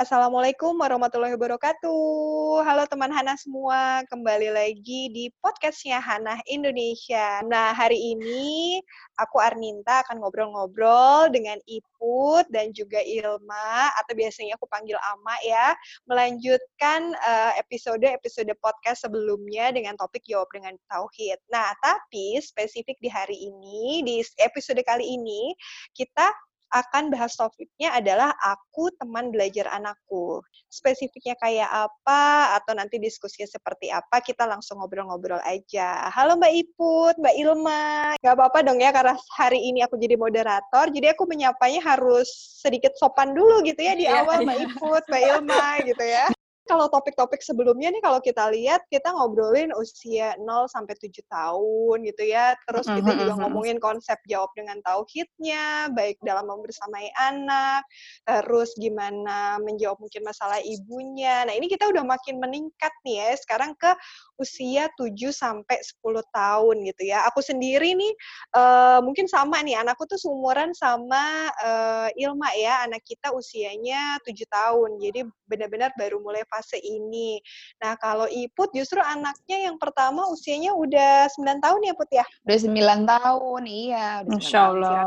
Assalamualaikum warahmatullahi wabarakatuh. Halo teman Hana semua, kembali lagi di podcastnya Hana Indonesia. Nah, hari ini aku Arninta akan ngobrol-ngobrol dengan Iput dan juga Ilma, atau biasanya aku panggil Ama ya, melanjutkan eh, episode-episode uh, podcast sebelumnya dengan topik Jawab dengan Tauhid. Nah, tapi spesifik di hari ini, di episode kali ini, kita akan bahas topiknya adalah aku teman belajar anakku. Spesifiknya kayak apa atau nanti diskusinya seperti apa, kita langsung ngobrol-ngobrol aja. Halo Mbak Iput, Mbak Ilma. Gak apa-apa dong ya karena hari ini aku jadi moderator, jadi aku menyapanya harus sedikit sopan dulu gitu ya di iya, awal Mbak iya. Iput, Mbak Ilma gitu ya kalau topik-topik sebelumnya nih kalau kita lihat kita ngobrolin usia 0 sampai 7 tahun gitu ya. Terus kita juga ngomongin konsep jawab dengan tauhidnya, baik dalam membersamai anak, terus gimana menjawab mungkin masalah ibunya. Nah, ini kita udah makin meningkat nih ya sekarang ke usia 7 sampai 10 tahun gitu ya. Aku sendiri nih uh, mungkin sama nih anakku tuh seumuran sama uh, Ilma ya. Anak kita usianya 7 tahun. Jadi benar-benar baru mulai fase ini. Nah, kalau Iput justru anaknya yang pertama usianya udah 9 tahun ya, Put ya? Udah 9 tahun, iya. Udah Masya Allah.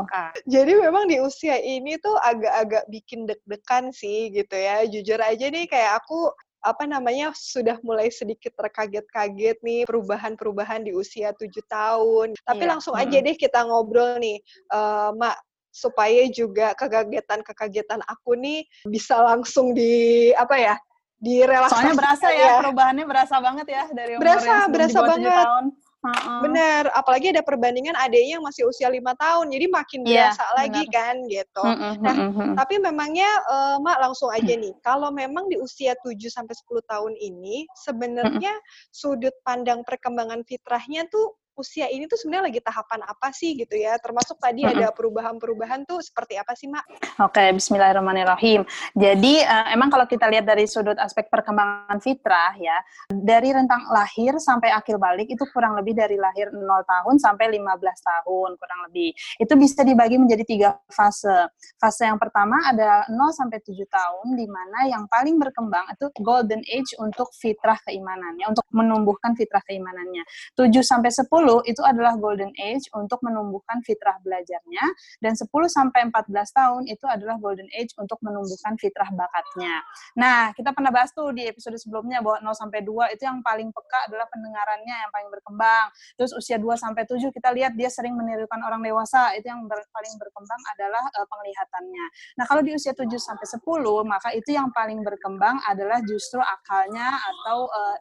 Jadi memang di usia ini tuh agak-agak bikin deg-degan sih gitu ya. Jujur aja nih kayak aku apa namanya sudah mulai sedikit terkaget-kaget nih perubahan-perubahan di usia tujuh tahun. Tapi iya. langsung aja deh kita ngobrol nih, uh, Mak supaya juga kekagetan-kekagetan aku nih bisa langsung di apa ya direlaksasikan. Soalnya berasa ya, ya perubahannya berasa banget ya dari umur berasa, yang berasa banget. tahun. Uh-uh. Bener, apalagi ada perbandingan adanya yang masih usia lima tahun, jadi makin yeah, biasa bener. lagi kan gitu. Uh-uh, nah, uh-uh. tapi memangnya uh, Mak langsung aja nih, kalau memang di usia 7 sampai 10 tahun ini sebenarnya sudut pandang perkembangan fitrahnya tuh usia ini tuh sebenarnya lagi tahapan apa sih gitu ya? Termasuk tadi ada perubahan-perubahan tuh seperti apa sih, Mak? Oke, okay, bismillahirrahmanirrahim. Jadi uh, emang kalau kita lihat dari sudut aspek perkembangan fitrah ya, dari rentang lahir sampai akhir balik itu kurang lebih dari lahir 0 tahun sampai 15 tahun kurang lebih. Itu bisa dibagi menjadi tiga fase. Fase yang pertama ada 0 sampai 7 tahun di mana yang paling berkembang itu golden age untuk fitrah keimanannya, untuk menumbuhkan fitrah keimanannya. 7 sampai 10 itu adalah golden age untuk menumbuhkan fitrah belajarnya dan 10 sampai 14 tahun itu adalah golden age untuk menumbuhkan fitrah bakatnya. Nah, kita pernah bahas tuh di episode sebelumnya bahwa 0 sampai 2 itu yang paling peka adalah pendengarannya yang paling berkembang. Terus usia 2 sampai 7 kita lihat dia sering menirukan orang dewasa, itu yang paling berkembang adalah uh, penglihatannya. Nah, kalau di usia 7 sampai 10 maka itu yang paling berkembang adalah justru akalnya atau uh,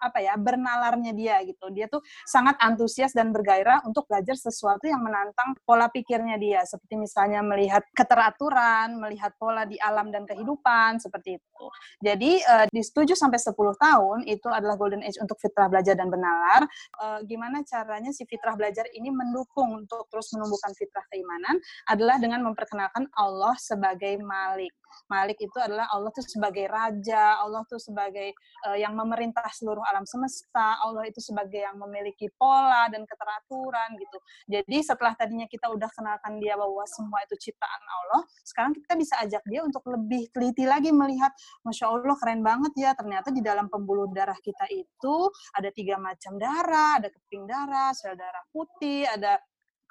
apa ya bernalarnya dia gitu. Dia tuh sangat antusias dan bergairah untuk belajar sesuatu yang menantang pola pikirnya dia. Seperti misalnya melihat keteraturan melihat pola di alam dan kehidupan seperti itu. Jadi uh, di 7 sampai 10 tahun itu adalah golden age untuk fitrah belajar dan bernalar. Uh, gimana caranya si fitrah belajar ini mendukung untuk terus menumbuhkan fitrah keimanan adalah dengan memperkenalkan Allah sebagai Malik. Malik itu adalah Allah tuh sebagai raja Allah tuh sebagai uh, yang memerintah seluruh alam semesta, Allah itu sebagai yang memiliki pola dan keteraturan gitu. Jadi setelah tadinya kita udah kenalkan dia bahwa semua itu ciptaan Allah, sekarang kita bisa ajak dia untuk lebih teliti lagi melihat, masya Allah keren banget ya, ternyata di dalam pembuluh darah kita itu ada tiga macam darah, ada keping darah, sel darah putih, ada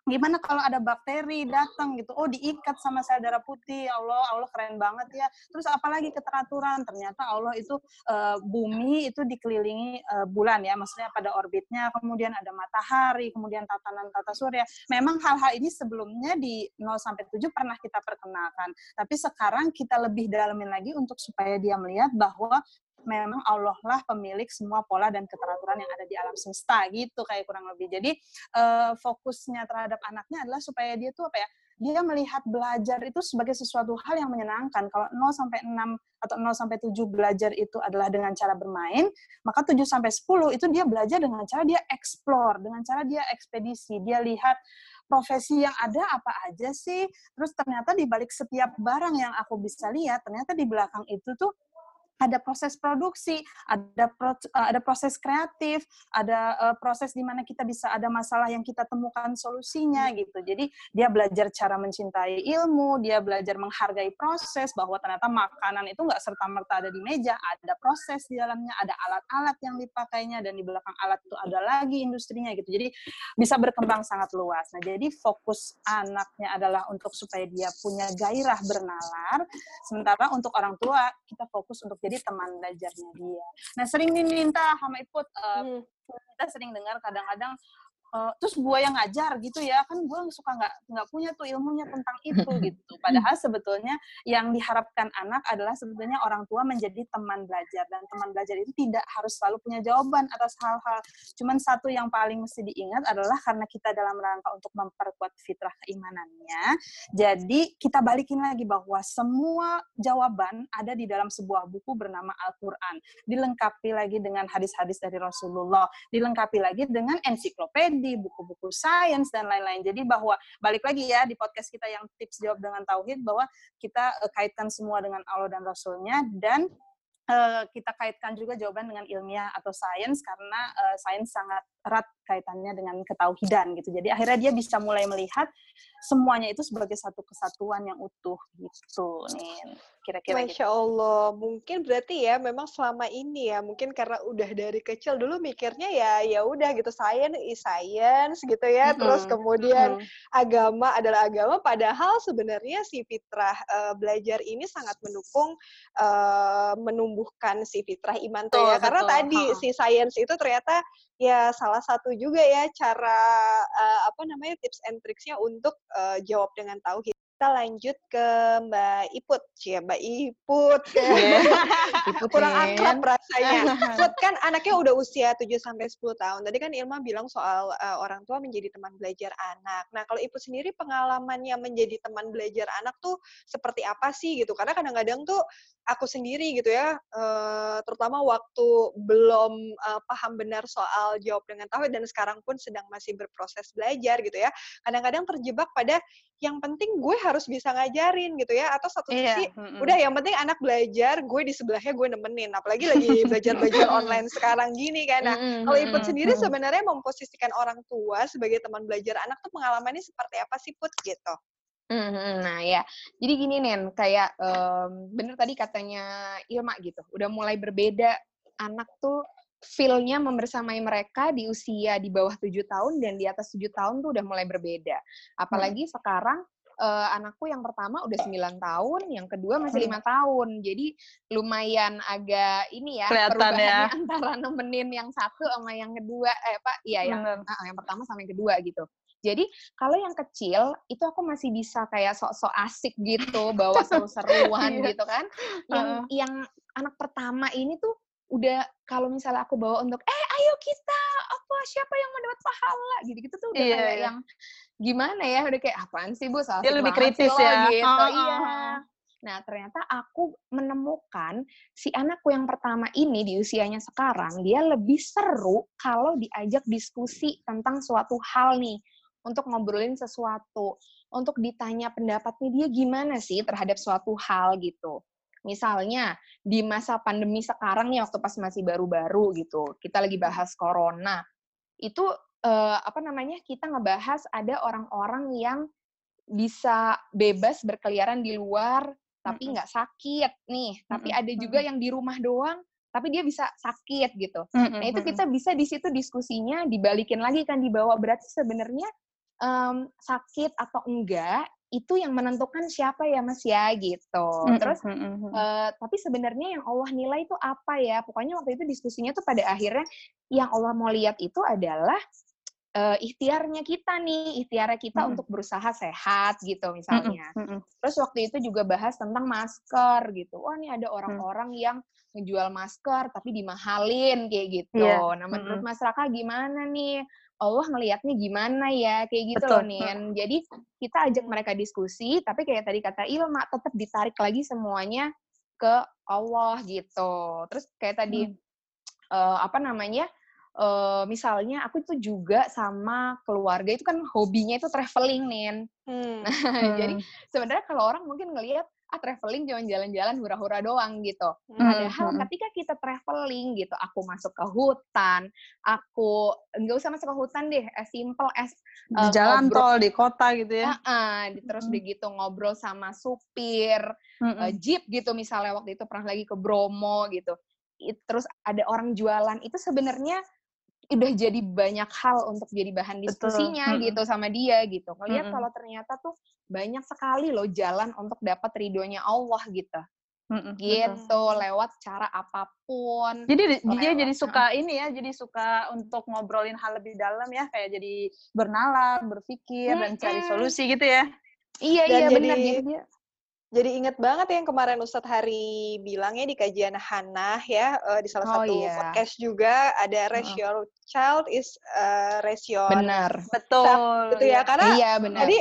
gimana kalau ada bakteri datang gitu? Oh diikat sama sel darah putih. Ya Allah Allah keren banget ya. Terus apalagi keteraturan? Ternyata Allah itu uh, bumi itu dikelilingi uh, bulan ya. Maksudnya pada orbitnya kemudian ada matahari kemudian tatanan tata surya. Memang hal-hal ini sebelumnya di 0 sampai 7 pernah kita perkenalkan. Tapi sekarang kita lebih dalamin lagi untuk supaya dia melihat bahwa memang Allah lah pemilik semua pola dan keteraturan yang ada di alam semesta gitu kayak kurang lebih. Jadi uh, fokusnya terhadap anaknya adalah supaya dia tuh apa ya? Dia melihat belajar itu sebagai sesuatu hal yang menyenangkan. Kalau 0 sampai 6 atau 0 sampai 7 belajar itu adalah dengan cara bermain, maka 7 sampai 10 itu dia belajar dengan cara dia explore, dengan cara dia ekspedisi, dia lihat profesi yang ada apa aja sih. Terus ternyata di balik setiap barang yang aku bisa lihat, ternyata di belakang itu tuh ada proses produksi, ada pro, uh, ada proses kreatif, ada uh, proses di mana kita bisa ada masalah yang kita temukan solusinya gitu. Jadi dia belajar cara mencintai ilmu, dia belajar menghargai proses bahwa ternyata makanan itu nggak serta merta ada di meja, ada proses di dalamnya, ada alat-alat yang dipakainya dan di belakang alat itu ada lagi industrinya gitu. Jadi bisa berkembang sangat luas. Nah, jadi fokus anaknya adalah untuk supaya dia punya gairah bernalar, sementara untuk orang tua kita fokus untuk jadi teman belajarnya dia. Nah sering diminta sama Iput, uh, hmm. kita sering dengar kadang-kadang uh, terus gue yang ngajar gitu ya kan gue suka nggak nggak punya tuh ilmunya tentang itu gitu. Padahal sebetulnya yang diharapkan anak adalah sebetulnya orang tua menjadi teman belajar dan teman belajar itu tidak harus selalu punya jawaban atas hal-hal. Cuman satu yang paling mesti diingat adalah karena kita dalam rangka untuk memperkuat fitrah keimanannya jadi kita balikin lagi bahwa semua jawaban ada di dalam sebuah buku bernama Al-Quran. Dilengkapi lagi dengan hadis-hadis dari Rasulullah dilengkapi lagi dengan ensiklopedia di buku-buku sains dan lain-lain. Jadi bahwa balik lagi ya di podcast kita yang tips jawab dengan tauhid bahwa kita uh, kaitkan semua dengan Allah dan Rasulnya dan uh, kita kaitkan juga jawaban dengan ilmiah atau sains karena uh, sains sangat erat kaitannya dengan ketauhidan gitu. Jadi akhirnya dia bisa mulai melihat semuanya itu sebagai satu kesatuan yang utuh gitu nih kira-kira Masya gitu. Allah mungkin berarti ya memang selama ini ya mungkin karena udah dari kecil dulu mikirnya ya ya udah gitu science is science gitu ya mm -hmm. terus kemudian mm -hmm. agama adalah agama padahal sebenarnya si fitrah uh, belajar ini sangat mendukung uh, menumbuhkan si fitrah iman tuh ya karena betul. tadi ha. si science itu ternyata ya salah satu juga ya cara uh, apa namanya tips and tricksnya untuk uh, jawab dengan tauhid kita lanjut ke Mbak Iput. Ya, Mbak Iput. Yeah. Iput Kurang akrab rasanya. Iput kan anaknya udah usia 7 sampai 10 tahun. Tadi kan Ilma bilang soal uh, orang tua menjadi teman belajar anak. Nah, kalau Iput sendiri pengalamannya menjadi teman belajar anak tuh seperti apa sih gitu? Karena kadang-kadang tuh aku sendiri gitu ya, uh, terutama waktu belum uh, paham benar soal jawab dengan tauhid dan sekarang pun sedang masih berproses belajar gitu ya. Kadang-kadang terjebak pada yang penting gue harus bisa ngajarin gitu ya atau satu iya, sisi iya. udah yang penting anak belajar gue di sebelahnya gue nemenin apalagi lagi belajar belajar online sekarang gini kan nah kalau Iput sendiri sebenarnya memposisikan orang tua sebagai teman belajar anak tuh pengalamannya seperti apa sih Put gitu Nah ya, jadi gini nih, kayak um, bener tadi katanya Ilma gitu, udah mulai berbeda anak tuh feel-nya membersamai mereka di usia di bawah tujuh tahun dan di atas tujuh tahun tuh udah mulai berbeda. Apalagi hmm. sekarang uh, anakku yang pertama udah 9 tahun, yang kedua masih lima tahun. Jadi lumayan agak ini ya Kelihatan ya. antara nemenin yang satu sama yang kedua eh Pak, iya yang uh, yang pertama sama yang kedua gitu. Jadi kalau yang kecil itu aku masih bisa kayak sok-sok asik gitu, bawa seru-seruan iya. gitu kan. Yang uh. yang anak pertama ini tuh udah kalau misalnya aku bawa untuk eh ayo kita apa siapa yang mendapat pahala gitu-gitu tuh udah yeah, kayak yeah. yang gimana ya? Udah kayak apaan sih bu? Salah lebih kritis ya? gitu. Oh, iya. Nah ternyata aku menemukan si anakku yang pertama ini di usianya sekarang dia lebih seru kalau diajak diskusi tentang suatu hal nih untuk ngobrolin sesuatu untuk ditanya pendapatnya dia gimana sih terhadap suatu hal gitu. Misalnya di masa pandemi sekarang nih waktu pas masih baru-baru gitu kita lagi bahas corona itu uh, apa namanya kita ngebahas ada orang-orang yang bisa bebas berkeliaran di luar tapi nggak sakit nih tapi ada juga yang di rumah doang tapi dia bisa sakit gitu. Nah itu kita bisa di situ diskusinya dibalikin lagi kan dibawa berarti sebenarnya um, sakit atau enggak itu yang menentukan siapa ya Mas ya gitu. Terus uh, tapi sebenarnya yang Allah nilai itu apa ya? Pokoknya waktu itu diskusinya tuh pada akhirnya yang Allah mau lihat itu adalah uh, ikhtiarnya kita nih, ikhtiarnya kita hmm. untuk berusaha sehat gitu misalnya. Hmm. Terus waktu itu juga bahas tentang masker gitu. Wah, ini ada orang-orang hmm. yang ngejual masker tapi dimahalin kayak gitu. Yeah. Nah, menurut hmm. masyarakat gimana nih? Allah ngelihatnya gimana ya kayak gitu Betul. loh Nin. Jadi kita ajak mereka diskusi, tapi kayak tadi kata Ilma tetap ditarik lagi semuanya ke Allah gitu. Terus kayak tadi hmm. uh, apa namanya? Uh, misalnya aku itu juga sama keluarga itu kan hobinya itu traveling nih. Hmm. Nah, hmm. jadi sebenarnya kalau orang mungkin ngelihat ah traveling cuma jalan-jalan hura-hura doang gitu. Hmm, Padahal hmm. ketika kita traveling gitu, aku masuk ke hutan, aku nggak usah masuk ke hutan deh, as simple as di eh, jalan ngobrol. tol di kota gitu ya. Ah, di- terus Mm. begitu ngobrol sama supir Mm-mm. eh, jeep gitu misalnya waktu itu pernah lagi ke Bromo gitu. It- terus ada orang jualan itu sebenarnya udah jadi banyak hal untuk jadi bahan Betul. diskusinya Mm-mm. gitu sama dia gitu. Ngeliat Mm-mm. kalau ternyata tuh banyak sekali loh jalan untuk dapat ridhonya Allah gitu. Mm-mm, betul. Gitu lewat cara apa pun. Jadi di- dia Lewat, jadi suka ini ya, jadi suka untuk ngobrolin hal lebih dalam ya, kayak jadi bernalar, berpikir dan cari solusi gitu ya. Iya Dan iya jadi- benar jadi dia Jadi inget banget yang kemarin Ustadz Hari bilangnya di kajian Hanah ya eh, di salah Oh, satu iya. podcast juga ada raise your child is uh, raise your benar. Betul. gitu ya karena Iya benar. tadi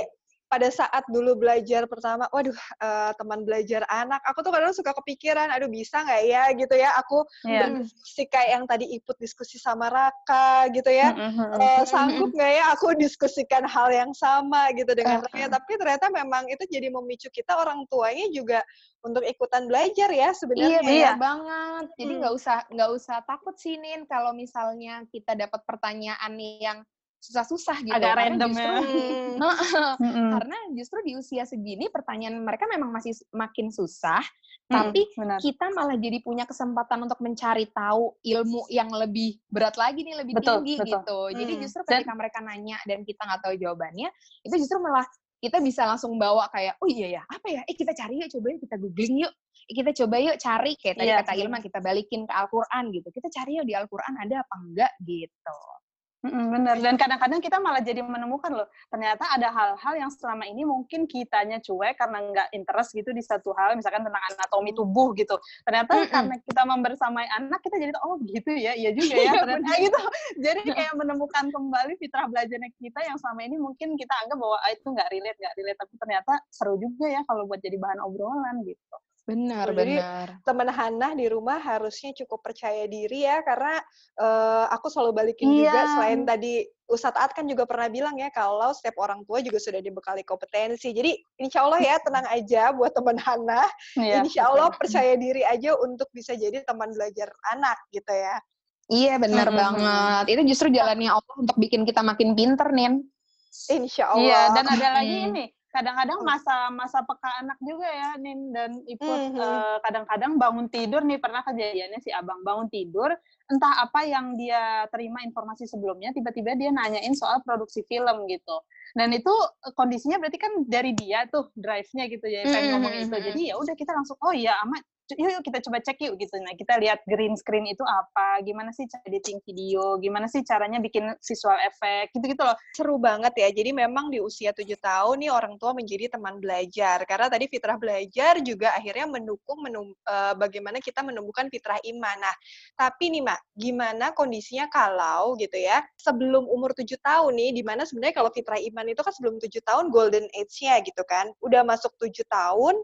pada saat dulu belajar pertama, waduh eh, teman belajar anak, aku tuh kadang suka kepikiran, aduh bisa nggak ya gitu ya, aku Iya. berdiskusi kayak yang tadi Iput diskusi sama Raka gitu ya, mm-mm. Eh, sanggup nggak ya aku diskusikan hal yang sama gitu dengan Uh-uh. Raka, tapi ternyata memang itu jadi memicu kita orang tuanya juga untuk ikutan belajar ya Iya sebenarnya. benar Iya. banget. Jadi Hmm. nggak usah nggak usah takut sih Nin kalau misalnya kita dapat pertanyaan yang susah-susah gitu. Agak Karena random justru, ya. Hmm. Mm-mm. karena justru di usia segini pertanyaan mereka memang masih makin susah, Mm, tapi benar. kita malah jadi punya kesempatan untuk mencari tahu ilmu yang lebih berat lagi nih, lebih Betul, tinggi betul. gitu. Jadi Hmm. justru Dan- ketika mereka nanya dan kita nggak tahu jawabannya, itu justru malah kita bisa langsung bawa kayak, oh iya ya, apa ya? Eh kita cari yuk, coba yuk kita googling yuk. Eh, kita coba yuk cari kayak tadi Iya, kata. Ilma kita balikin ke Al-Qur'an gitu. Kita cari yuk di Al-Qur'an ada apa enggak gitu. Mm-mm, benar. Dan kadang-kadang kita malah jadi menemukan loh, ternyata ada hal-hal yang selama ini mungkin kitanya cuek karena nggak interest gitu di satu hal, misalkan tentang anatomi tubuh gitu. Ternyata Mm-mm. karena kita membersamai anak, kita jadi oh gitu ya, iya juga ya, Iya, ternyata gitu. Jadi kayak menemukan kembali fitrah belajarnya kita yang selama ini mungkin kita anggap bahwa ah, itu nggak relate, nggak relate, tapi ternyata seru juga ya kalau buat jadi bahan obrolan gitu. Benar, Jadi, benar. teman Hana di rumah harusnya cukup percaya diri ya karena eh, aku selalu balikin Iya. juga selain tadi Ustadz At kan juga pernah bilang ya kalau setiap orang tua juga sudah dibekali kompetensi. Jadi insya Allah ya tenang aja buat teman Hana. Iya, insya Allah betul. percaya diri aja untuk bisa jadi teman belajar anak gitu ya. Iya, benar Mm-mm. banget. Itu justru jalannya Allah untuk bikin kita makin pinter, Nin. Insya Allah. Iya, dan ada lagi Hmm. ini, kadang-kadang masa masa peka anak juga ya, Nin dan Iput. Mhm. Eh, kadang-kadang bangun tidur nih pernah kejadiannya si abang bangun tidur, entah apa yang dia terima informasi sebelumnya, tiba-tiba dia nanyain soal produksi film gitu. Dan itu eh, kondisinya berarti kan dari dia tuh drive-nya gitu ya, pengen Mhm, ngomong mhm, itu. mhm. Jadi ya udah kita langsung, oh iya amat, yuk, yuk kita coba cek yuk gitu. Nah kita lihat green screen itu apa, gimana sih cara editing video, gimana sih caranya bikin visual effect, gitu-gitu loh. seru banget ya. Jadi memang di usia tujuh tahun nih orang tua menjadi teman belajar. Karena tadi fitrah belajar juga akhirnya mendukung menum, eh, bagaimana kita menumbuhkan fitrah iman. Nah, tapi nih Mak, gimana kondisinya kalau gitu ya, sebelum umur tujuh tahun nih, di mana sebenarnya kalau fitrah iman itu kan sebelum tujuh tahun golden age-nya gitu kan. Udah masuk tujuh tahun,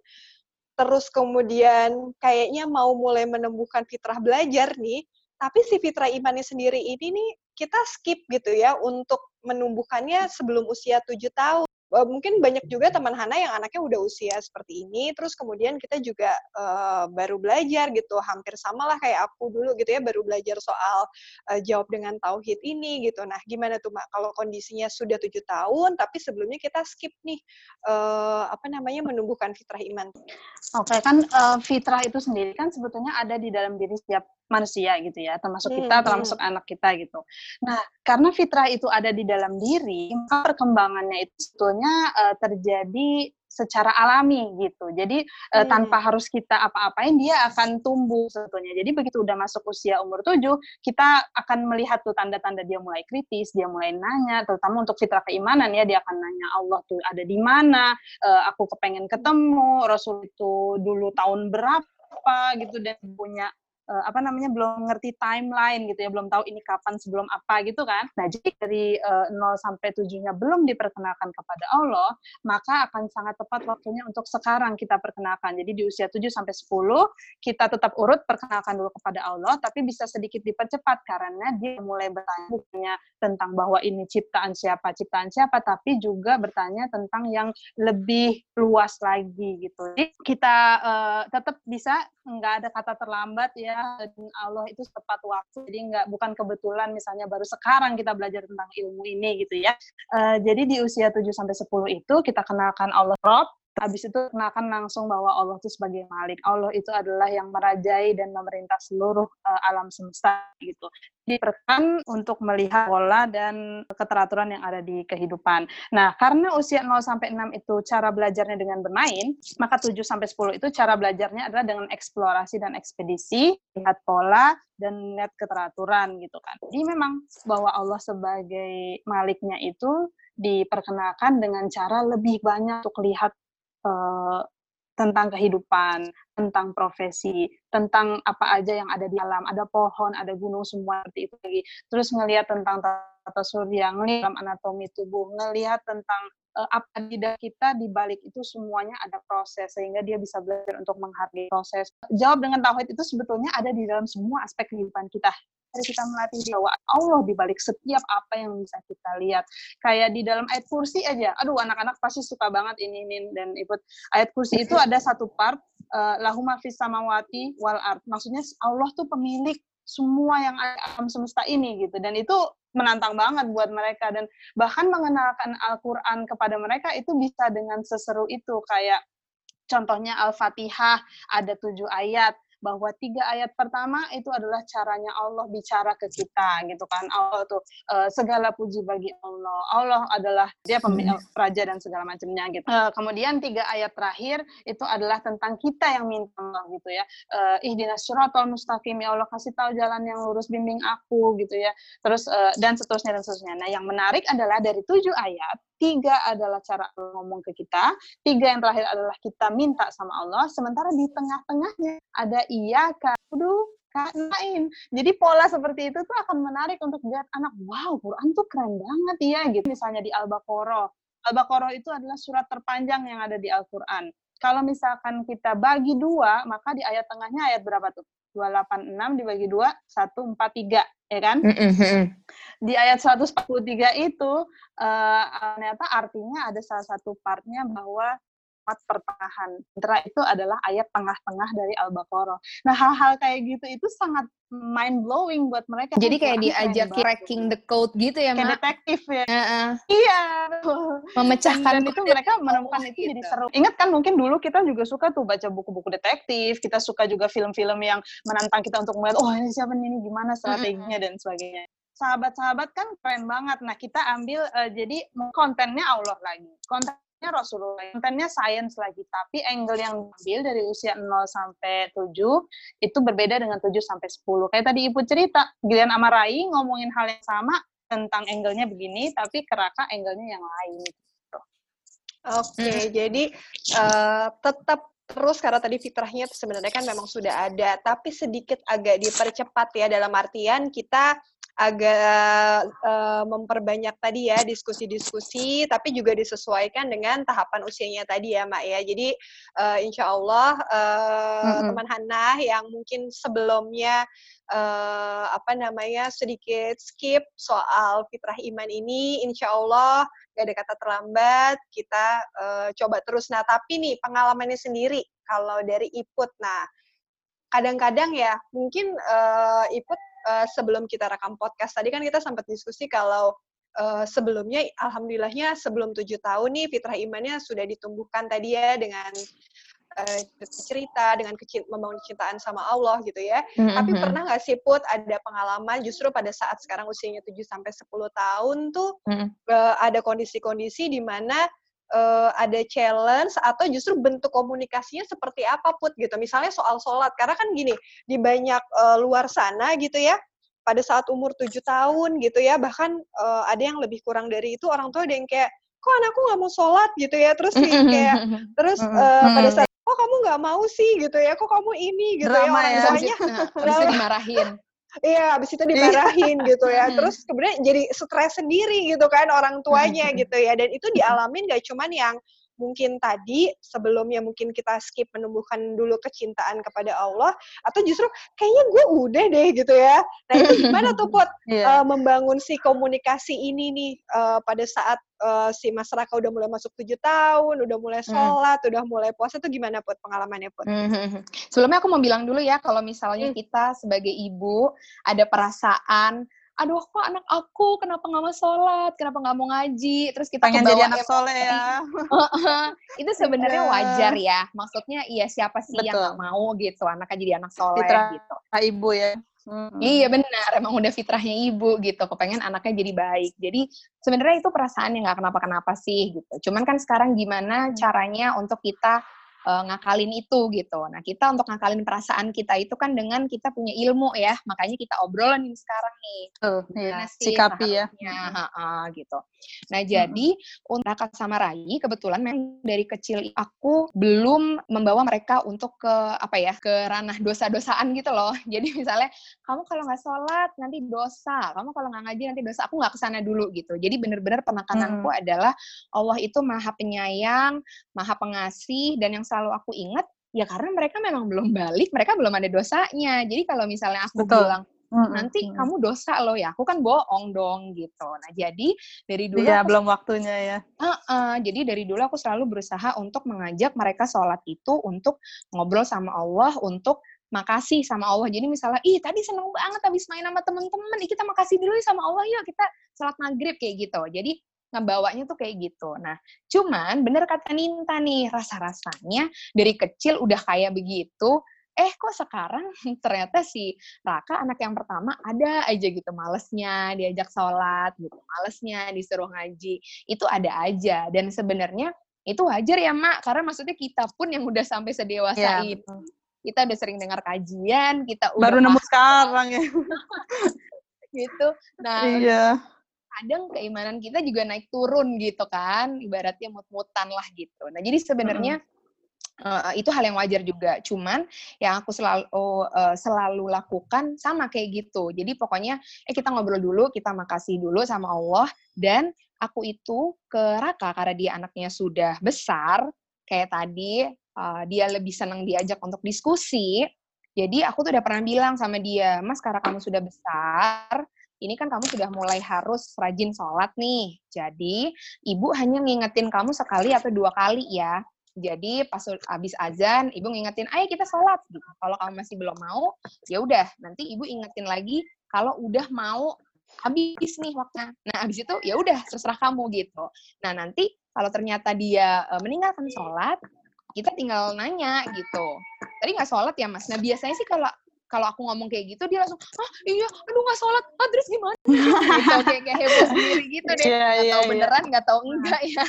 terus kemudian kayaknya mau mulai menumbuhkan fitrah belajar nih, tapi si fitrah imannya sendiri ini nih kita skip gitu ya untuk menumbuhkannya sebelum usia tujuh tahun. Eh, Mungkin banyak juga teman Hana yang anaknya udah usia seperti ini, terus kemudian kita juga eh, baru belajar gitu, hampir sama lah kayak aku dulu gitu ya, baru belajar soal eh, jawab dengan tauhid ini gitu. Nah, gimana tuh Mak, kalau kondisinya sudah tujuh tahun, tapi sebelumnya kita skip nih, eh, apa namanya, menumbuhkan fitrah iman. Oke, kan eh, fitrah itu sendiri kan sebetulnya ada di dalam diri setiap manusia gitu ya, termasuk kita, Hmm, termasuk anak kita gitu. Nah, karena fitrah itu ada di dalam diri, maka perkembangannya itu sebetulnya eh, terjadi secara alami gitu. Jadi eh, Hmm. tanpa harus kita apa-apain dia akan tumbuh sebetulnya. Jadi begitu udah masuk usia umur 7, kita akan melihat tuh tanda-tanda dia mulai kritis, dia mulai nanya, terutama untuk fitrah keimanan ya, dia akan nanya Allah tuh ada di mana, eh, aku kepengen ketemu, Rasul itu dulu tahun berapa gitu dan punya uh, apa namanya belum ngerti timeline gitu ya, belum tahu ini kapan sebelum apa gitu kan. Nah, jadi dari uh, 0 sampai 7-nya belum diperkenalkan kepada Allah, maka akan sangat tepat waktunya untuk sekarang kita perkenalkan. Jadi di usia 7 sampai 10 kita tetap urut perkenalkan dulu kepada Allah, tapi bisa sedikit dipercepat karena dia mulai bertanya bukannya tentang bahwa ini ciptaan siapa, ciptaan siapa, tapi juga bertanya tentang yang lebih luas lagi gitu. Jadi kita uh, tetap bisa nggak ada kata terlambat ya dan Allah itu tepat waktu. Jadi nggak bukan kebetulan misalnya baru sekarang kita belajar tentang ilmu ini gitu ya. Uh, jadi di usia 7 sampai 10 itu kita kenalkan Allah Rob Habis itu kenalkan langsung bahwa Allah itu sebagai Malik. Allah itu adalah yang merajai dan memerintah seluruh uh, alam semesta gitu. Diperkan untuk melihat pola dan keteraturan yang ada di kehidupan. Nah, karena usia 0 sampai 6 itu cara belajarnya dengan bermain, maka 7 sampai 10 itu cara belajarnya adalah dengan eksplorasi dan ekspedisi, lihat pola dan lihat keteraturan gitu kan. Jadi memang bahwa Allah sebagai Maliknya itu diperkenalkan dengan cara lebih banyak untuk lihat uh, tentang kehidupan, tentang profesi, tentang apa aja yang ada di alam, ada pohon, ada gunung semua seperti itu lagi. Terus ngelihat tentang tata surya, ngelihat anatomi tubuh, ngelihat tentang uh, apa di dalam kita di balik itu semuanya ada proses sehingga dia bisa belajar untuk menghargai proses. Jawab dengan tauhid itu sebetulnya ada di dalam semua aspek kehidupan kita kita melatih bahwa Allah di balik setiap apa yang bisa kita lihat. Kayak di dalam ayat kursi aja, aduh anak-anak pasti suka banget ini, ini dan ikut. Ayat kursi itu ada satu part, uh, lahuma fis samawati wal art. Maksudnya Allah tuh pemilik semua yang ada alam semesta ini gitu. Dan itu menantang banget buat mereka. Dan bahkan mengenalkan Al-Quran kepada mereka itu bisa dengan seseru itu. Kayak contohnya Al-Fatihah ada tujuh ayat bahwa tiga ayat pertama itu adalah caranya Allah bicara ke kita gitu kan. Allah tuh uh, segala puji bagi Allah. Allah adalah dia pemilik hmm. raja dan segala macamnya gitu. Uh, kemudian tiga ayat terakhir itu adalah tentang kita yang minta Allah gitu ya. Uh, ihdinas syiratal mustaqim ya Allah kasih tahu jalan yang lurus bimbing aku gitu ya. Terus uh, dan seterusnya dan seterusnya. Nah yang menarik adalah dari tujuh ayat tiga adalah cara ngomong ke kita, tiga yang terakhir adalah kita minta sama Allah, sementara di tengah-tengahnya ada iya, kudu, kain. Jadi pola seperti itu tuh akan menarik untuk lihat anak, wow, Quran tuh keren banget ya, gitu. Misalnya di Al-Baqarah. Al-Baqarah itu adalah surat terpanjang yang ada di Al-Quran. Kalau misalkan kita bagi dua, maka di ayat tengahnya ayat berapa tuh? 286 dibagi 2, 143, ya kan? Mm -hmm. Di ayat 143 itu, uh, ternyata artinya ada salah satu partnya bahwa empat pertengahan. Sementara itu adalah ayat tengah-tengah dari Al-Baqarah. Nah, hal-hal kayak gitu itu sangat mind blowing buat mereka. Jadi kayak diajak cracking the code gitu ya, Kayak detektif ya. Uh -uh. Iya. Memecahkan dan, dan itu mereka menemukan itu gitu. jadi seru. Ingat kan mungkin dulu kita juga suka tuh baca buku-buku detektif, kita suka juga film-film yang menantang kita untuk melihat oh ini siapa ini gimana strateginya dan sebagainya sahabat-sahabat kan keren banget. Nah, kita ambil uh, jadi kontennya Allah lagi. Konten Rasulullah. Kontennya sains lagi, tapi angle yang diambil dari usia 0 sampai 7 itu berbeda dengan 7 sampai 10. Kayak tadi Ibu cerita, Gilian sama Rai ngomongin hal yang sama tentang angle-nya begini, tapi keraka angle-nya yang lain. Gitu. Oke, okay, hmm. jadi uh, tetap terus karena tadi fitrahnya sebenarnya kan memang sudah ada, tapi sedikit agak dipercepat ya dalam artian kita agak uh, memperbanyak tadi ya diskusi-diskusi, tapi juga disesuaikan dengan tahapan usianya tadi ya, Mak ya. Jadi uh, insya Allah uh, mm-hmm. teman Hana yang mungkin sebelumnya uh, apa namanya sedikit skip soal fitrah iman ini, insya Allah gak ada kata terlambat, kita uh, coba terus. Nah, tapi nih pengalamannya sendiri kalau dari Iput, nah kadang-kadang ya mungkin uh, Iput uh, sebelum kita rekam podcast tadi kan kita sempat diskusi kalau uh, sebelumnya alhamdulillahnya sebelum tujuh tahun nih fitrah imannya sudah ditumbuhkan tadi ya dengan uh, cerita dengan kecil, membangun kecintaan sama Allah gitu ya. Mm-hmm. Tapi pernah nggak sih Put ada pengalaman justru pada saat sekarang usianya 7 sampai 10 tahun tuh mm-hmm. uh, ada kondisi-kondisi di mana uh, ada challenge atau justru bentuk komunikasinya seperti apa put gitu. Misalnya soal sholat. Karena kan gini di banyak uh, luar sana gitu ya pada saat umur tujuh tahun gitu ya bahkan uh, ada yang lebih kurang dari itu orang tua ada yang kayak kok anakku nggak mau sholat? gitu ya. Terus kayak terus uh, pada saat kok kamu nggak mau sih? gitu ya kok kamu ini? gitu ya, Drama ya orang ya. tuanya Habis itu dimarahin. Iya, abis itu dimarahin gitu ya. Terus kemudian jadi stres sendiri gitu kan orang tuanya gitu ya. Dan itu dialamin gak cuman yang mungkin tadi sebelumnya mungkin kita skip menumbuhkan dulu kecintaan kepada Allah atau justru kayaknya gue udah deh gitu ya. Nah itu gimana tuh Pot Iya. uh, membangun si komunikasi ini nih uh, pada saat uh, si Mas Raka udah mulai masuk tujuh tahun, udah mulai sholat, udah mulai puasa tuh gimana Pot pengalamannya Pot? Mhm. Sebelumnya aku mau bilang dulu ya, kalau misalnya Hmm. kita sebagai ibu ada perasaan, aduh kok anak aku kenapa nggak mau sholat, kenapa nggak mau ngaji, terus kita Pengen jadi anak soleh ya. itu sebenarnya Iya. wajar ya. Maksudnya iya siapa sih yang Betul. nggak mau gitu anaknya jadi anak soleh Fitrah. gitu. Ibu ya. Mm. Iya benar, emang udah fitrahnya ibu gitu, kepengen anaknya jadi baik. Jadi sebenarnya itu perasaan yang nggak kenapa-kenapa sih gitu. Cuman kan sekarang gimana Hmm. caranya untuk kita eh, ngakalin itu gitu. Nah kita untuk ngakalin perasaan kita itu kan dengan kita punya ilmu ya, makanya kita obrolan nih sekarang nih. Gimana iya. sih Sikapi ya. seharusnya, ha-ha, gitu. Nah jadi untuk Raka sama Rai kebetulan memang dari kecil aku belum membawa mereka untuk ke apa ya ke ranah dosa-dosaan gitu loh. Jadi misalnya kamu kalau nggak sholat nanti dosa, kamu kalau nggak ngaji nanti dosa. Aku nggak ke sana dulu gitu. Jadi bener-bener penekananku adalah Allah itu maha penyayang, maha pengasih, dan yang selalu aku ingat ya karena mereka memang belum balik, mereka belum ada dosanya. Jadi kalau misalnya aku Betul. bilang nanti Mm. kamu dosa loh ya, aku kan bohong dong gitu. Nah jadi dari dulu aku belum waktunya ya. Heeh, jadi dari dulu aku selalu berusaha untuk mengajak mereka sholat itu untuk ngobrol sama Allah, untuk makasih sama Allah. Jadi misalnya, ih tadi seneng banget habis main sama temen-temen, kita makasih dulu ya sama Allah yuk, kita sholat maghrib kayak gitu. Jadi ngebawanya tuh kayak gitu. Nah, cuman bener kata Ninta nih, rasa-rasanya dari kecil udah kayak begitu, eh kok sekarang ternyata si Raka anak yang pertama ada aja gitu malesnya diajak sholat gitu, malesnya disuruh ngaji itu ada aja dan sebenarnya itu wajar ya mak karena maksudnya kita pun yang udah sampai sedewasa ini betul. kita udah sering dengar kajian kita udah Baru nemu sekarang ya. gitu nah Iya. Kadang keimanan kita juga naik turun gitu kan ibaratnya mut-mutan lah gitu. Nah jadi sebenarnya eh, itu hal yang wajar juga. Cuman yang aku selalu eh, selalu lakukan sama kayak gitu. Jadi pokoknya eh kita ngobrol dulu kita makasih dulu sama Allah dan aku itu ke Raka karena dia anaknya sudah besar. Kayak tadi eh, dia lebih senang diajak untuk diskusi. Jadi aku tuh udah pernah bilang sama dia mas karena kamu sudah besar ini kan kamu sudah mulai harus rajin sholat nih. Jadi, ibu hanya ngingetin kamu sekali atau dua kali ya. Jadi, pas habis azan, ibu ngingetin, ayo kita sholat. Gitu. Kalau kamu masih belum mau, ya udah. Nanti ibu ingetin lagi kalau udah mau habis nih waktunya. Nah, habis itu ya udah terserah kamu gitu. Nah, nanti kalau ternyata dia eh, meninggalkan sholat, kita tinggal nanya gitu. Tadi nggak sholat ya mas? Nah biasanya sih kalau kalau aku ngomong kayak gitu dia langsung ah iya aduh nggak sholat. Ah terus gimana? Gitu kayak kayak heboh sendiri gitu deh. Iya, nggak iya, tahu iya. beneran nggak tahu enggak ya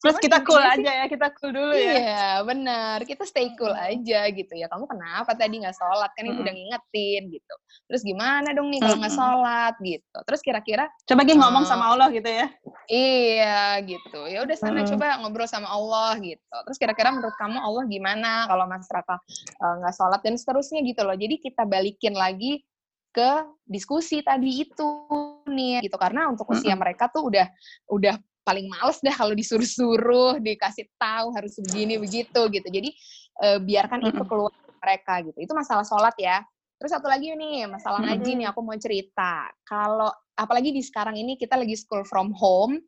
Terus Cuman kita cool intinya sih- aja ya, kita cool dulu ya. Iya, benar. Kita stay cool aja gitu ya. Kamu kenapa tadi nggak sholat? Kan ibu Mm-mm. udah ngingetin gitu. Terus gimana dong nih kalau nggak Mm-mm. sholat gitu. Terus kira-kira Coba Gi ngomong Eh, sama Allah gitu ya. Iya gitu. Ya udah sana coba ngobrol sama Allah gitu. Terus kira-kira menurut kamu Allah gimana kalau Mas Raka eh, nggak sholat dan seterusnya gitu loh. Jadi kita balikin lagi ke diskusi tadi itu nih gitu karena untuk usia mereka tuh udah udah paling males dah kalau disuruh-suruh dikasih tahu harus begini begitu gitu. Jadi eh, biarkan itu keluar mereka gitu. Itu masalah sholat ya. Terus satu lagi nih masalah ngaji nih aku mau cerita. Kalau apalagi di sekarang ini kita lagi school from home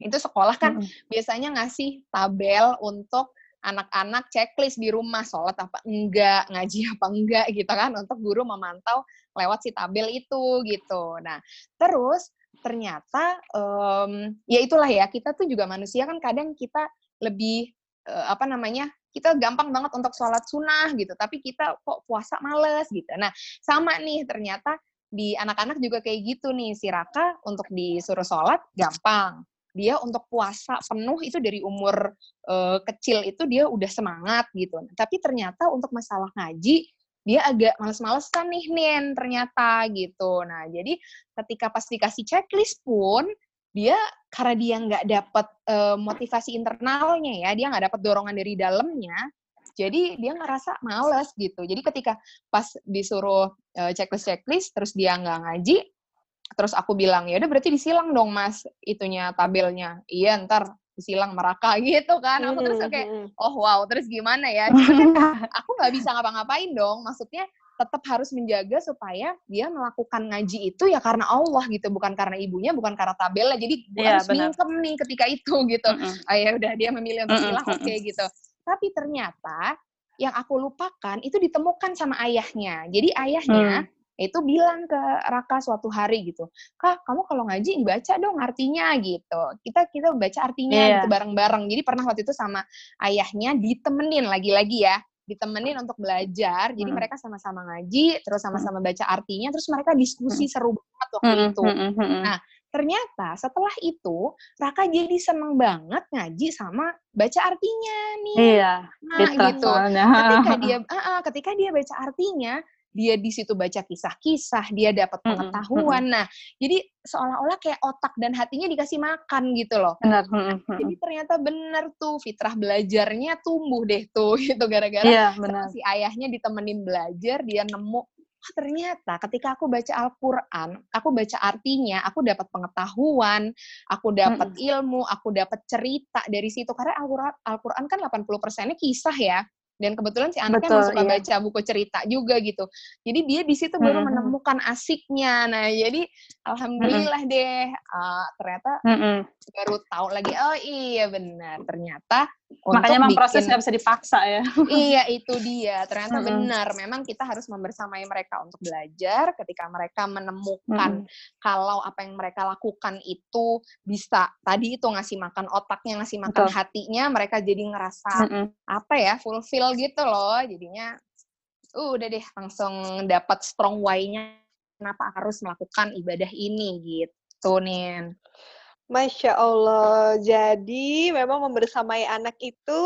itu sekolah kan biasanya ngasih tabel untuk anak-anak checklist di rumah sholat apa enggak ngaji apa enggak gitu kan untuk guru memantau lewat si tabel itu gitu nah terus ternyata em, ya itulah ya kita tuh juga manusia kan kadang kita lebih eh, apa namanya kita gampang banget untuk sholat sunnah gitu tapi kita kok puasa males gitu nah sama nih ternyata di anak-anak juga kayak gitu nih si Raka untuk disuruh sholat gampang dia untuk puasa penuh itu dari umur eh, kecil itu dia udah semangat gitu. Tapi ternyata untuk masalah ngaji dia agak males-malesan nih Nin ternyata gitu. Nah, jadi ketika pas dikasih checklist pun dia karena dia nggak dapat uh, motivasi internalnya ya, dia nggak dapat dorongan dari dalamnya, jadi dia ngerasa males gitu. Jadi ketika pas disuruh uh, checklist checklist, terus dia nggak ngaji, terus aku bilang ya udah berarti disilang dong mas itunya tabelnya. Iya ntar disilang meraka gitu kan. Aku terus kayak oh wow terus gimana ya? Kan aku nggak bisa ngapa-ngapain dong. Maksudnya tetap harus menjaga supaya dia melakukan ngaji itu ya karena Allah gitu, bukan karena ibunya, bukan karena tabelnya. Jadi gue yeah, harus mingkem nih ketika itu gitu. Mm -hmm. Oh, ya udah dia memilih untuk silah, mm -hmm. oke okay, gitu. Tapi ternyata yang aku lupakan itu ditemukan sama ayahnya. Jadi ayahnya mm itu bilang ke Raka suatu hari gitu, kak kamu kalau ngaji dibaca dong artinya gitu. Kita kita baca artinya yeah. gitu bareng-bareng. Jadi pernah waktu itu sama ayahnya ditemenin lagi-lagi ya ditemenin untuk belajar. Jadi hmm. mereka sama-sama ngaji, terus sama-sama baca artinya, terus mereka diskusi hmm. seru banget waktu hmm. itu. Hmm. Hmm. Nah, ternyata setelah itu Raka jadi seneng banget ngaji sama baca artinya nih. Iya. Nah, gitu. Soalnya. Ketika dia uh, uh, ketika dia baca artinya, dia di situ baca kisah-kisah, dia dapat pengetahuan. Nah, jadi seolah-olah kayak otak dan hatinya dikasih makan gitu loh. Benar. Jadi ternyata benar tuh fitrah belajarnya tumbuh deh tuh gitu gara-gara iya, si ayahnya ditemenin belajar, dia nemu oh, ternyata ketika aku baca Al-Quran, aku baca artinya, aku dapat pengetahuan, aku dapat hmm. ilmu, aku dapat cerita dari situ. Karena Al-Quran kan 80%-nya kisah ya dan kebetulan si anaknya Betul, suka iya. baca buku cerita juga gitu jadi dia di situ baru hmm. menemukan asiknya nah jadi alhamdulillah hmm. deh uh, ternyata hmm. baru tahu lagi oh iya benar ternyata makanya memang proses nggak bisa dipaksa ya iya itu dia ternyata hmm. benar memang kita harus membersamai mereka untuk belajar ketika mereka menemukan hmm. kalau apa yang mereka lakukan itu bisa tadi itu ngasih makan otaknya ngasih makan Betul. hatinya mereka jadi ngerasa hmm. apa ya fulfill gitu loh jadinya uh, udah deh langsung dapat strong why-nya kenapa harus melakukan ibadah ini gitu nih Masya Allah. Jadi memang membersamai anak itu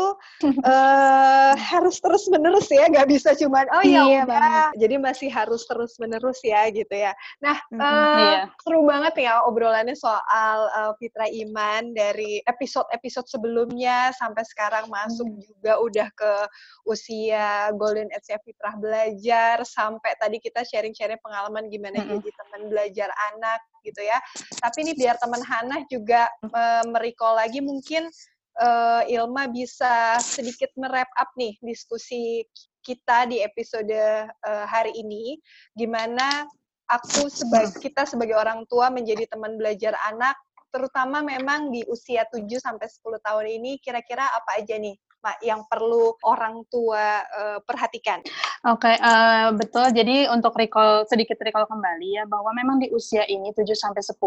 uh, harus terus menerus ya, nggak bisa cuman oh ya iya, udah. Jadi masih harus terus menerus ya gitu ya. Nah mm-hmm, uh, iya. seru banget ya obrolannya soal uh, Fitra Iman dari episode-episode sebelumnya sampai sekarang masuk mm. juga udah ke usia Golden Age Fitrah belajar sampai tadi kita sharing-sharing pengalaman gimana mm-hmm. jadi teman belajar anak gitu ya. Tapi ini biar teman Hana juga uh, lagi mungkin uh, Ilma bisa sedikit merap up nih diskusi kita di episode uh, hari ini gimana aku sebagai kita sebagai orang tua menjadi teman belajar anak terutama memang di usia 7 sampai 10 tahun ini kira-kira apa aja nih yang perlu orang tua uh, perhatikan? Oke, okay, uh, betul. Jadi untuk recall sedikit recall kembali ya bahwa memang di usia ini 7 sampai 10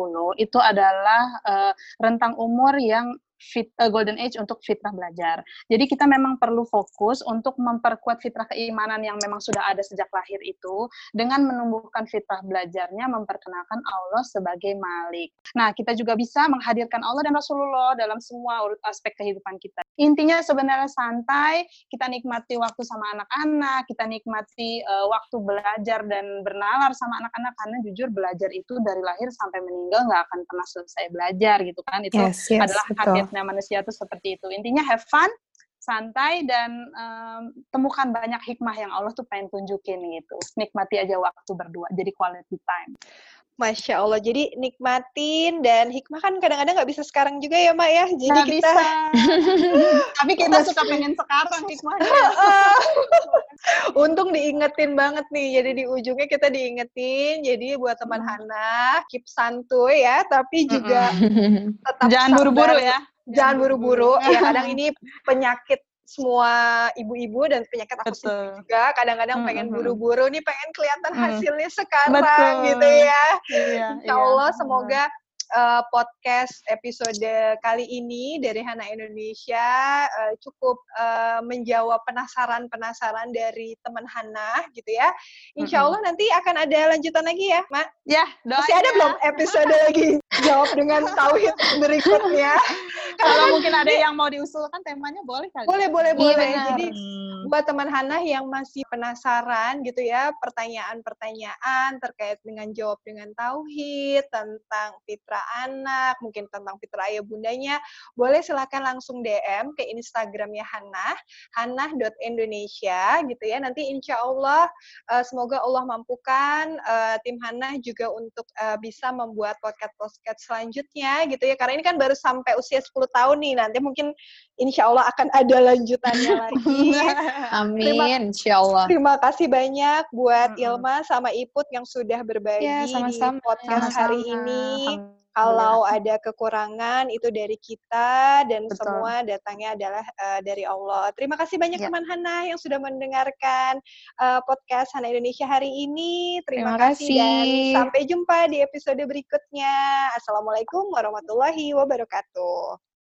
itu adalah uh, rentang umur yang fit, uh, golden age untuk fitrah belajar. Jadi kita memang perlu fokus untuk memperkuat fitrah keimanan yang memang sudah ada sejak lahir itu dengan menumbuhkan fitrah belajarnya memperkenalkan Allah sebagai Malik. Nah, kita juga bisa menghadirkan Allah dan Rasulullah dalam semua aspek kehidupan kita. Intinya sebenarnya santai, kita nikmati waktu sama anak-anak, kita nikmati uh, waktu belajar dan bernalar sama anak-anak karena jujur belajar itu dari lahir sampai meninggal nggak akan pernah selesai belajar gitu kan. Itu yes, yes, adalah betul manusia itu seperti itu. Intinya have fun, santai dan um, temukan banyak hikmah yang Allah tuh pengen tunjukin gitu. Nikmati aja waktu berdua, jadi quality time. Masya Allah, jadi nikmatin dan hikmah kan kadang-kadang nggak bisa sekarang juga ya Mak ya. Jadi nah, kita, bisa. tapi kita suka pengen sekarang hikmahnya. Untung diingetin banget nih, jadi di ujungnya kita diingetin. Jadi buat teman hmm. Hana, keep santuy ya, tapi juga tetap jangan buru-buru ya. Jangan buru-buru. ya kadang ini penyakit semua ibu-ibu dan penyakit aku sendiri juga kadang-kadang mm -hmm. pengen buru-buru nih pengen kelihatan hasilnya sekarang Betul. gitu ya. Iya, Insya Allah iya. semoga uh, podcast episode kali ini dari Hana Indonesia uh, cukup uh, menjawab penasaran-penasaran dari teman Hana gitu ya. Insya Allah nanti akan ada lanjutan lagi ya, Mak? Ya, doanya. Masih ada belum episode lagi jawab dengan tauhid berikutnya? Kalau mungkin ada yang mau diusulkan temanya boleh kali. Boleh, boleh, iya, boleh. Jadi Hmm. Buat teman Hana yang masih penasaran gitu ya, pertanyaan-pertanyaan terkait dengan jawab dengan tauhid, tentang fitrah anak, mungkin tentang fitrah ayah bundanya, boleh silakan langsung DM ke Instagramnya Hana, hana.indonesia gitu ya. Nanti insya Allah uh, semoga Allah mampukan uh, tim Hana juga untuk uh, bisa membuat podcast-podcast selanjutnya gitu ya. Karena ini kan baru sampai usia 10 tahun nih, nanti mungkin insya Allah akan ada lanjutannya lagi. Amin, terima, insya Allah. Terima kasih banyak buat Ilma sama Iput yang sudah berbagi ya, sama -sama. di podcast sama -sama. hari ini. Kalau ada kekurangan itu dari kita dan Betul. semua datangnya adalah uh, dari Allah. Terima kasih banyak ya. teman Hana yang sudah mendengarkan uh, podcast Hana Indonesia hari ini. Terima, Terima kasih. kasih dan sampai jumpa di episode berikutnya. Assalamualaikum warahmatullahi wabarakatuh.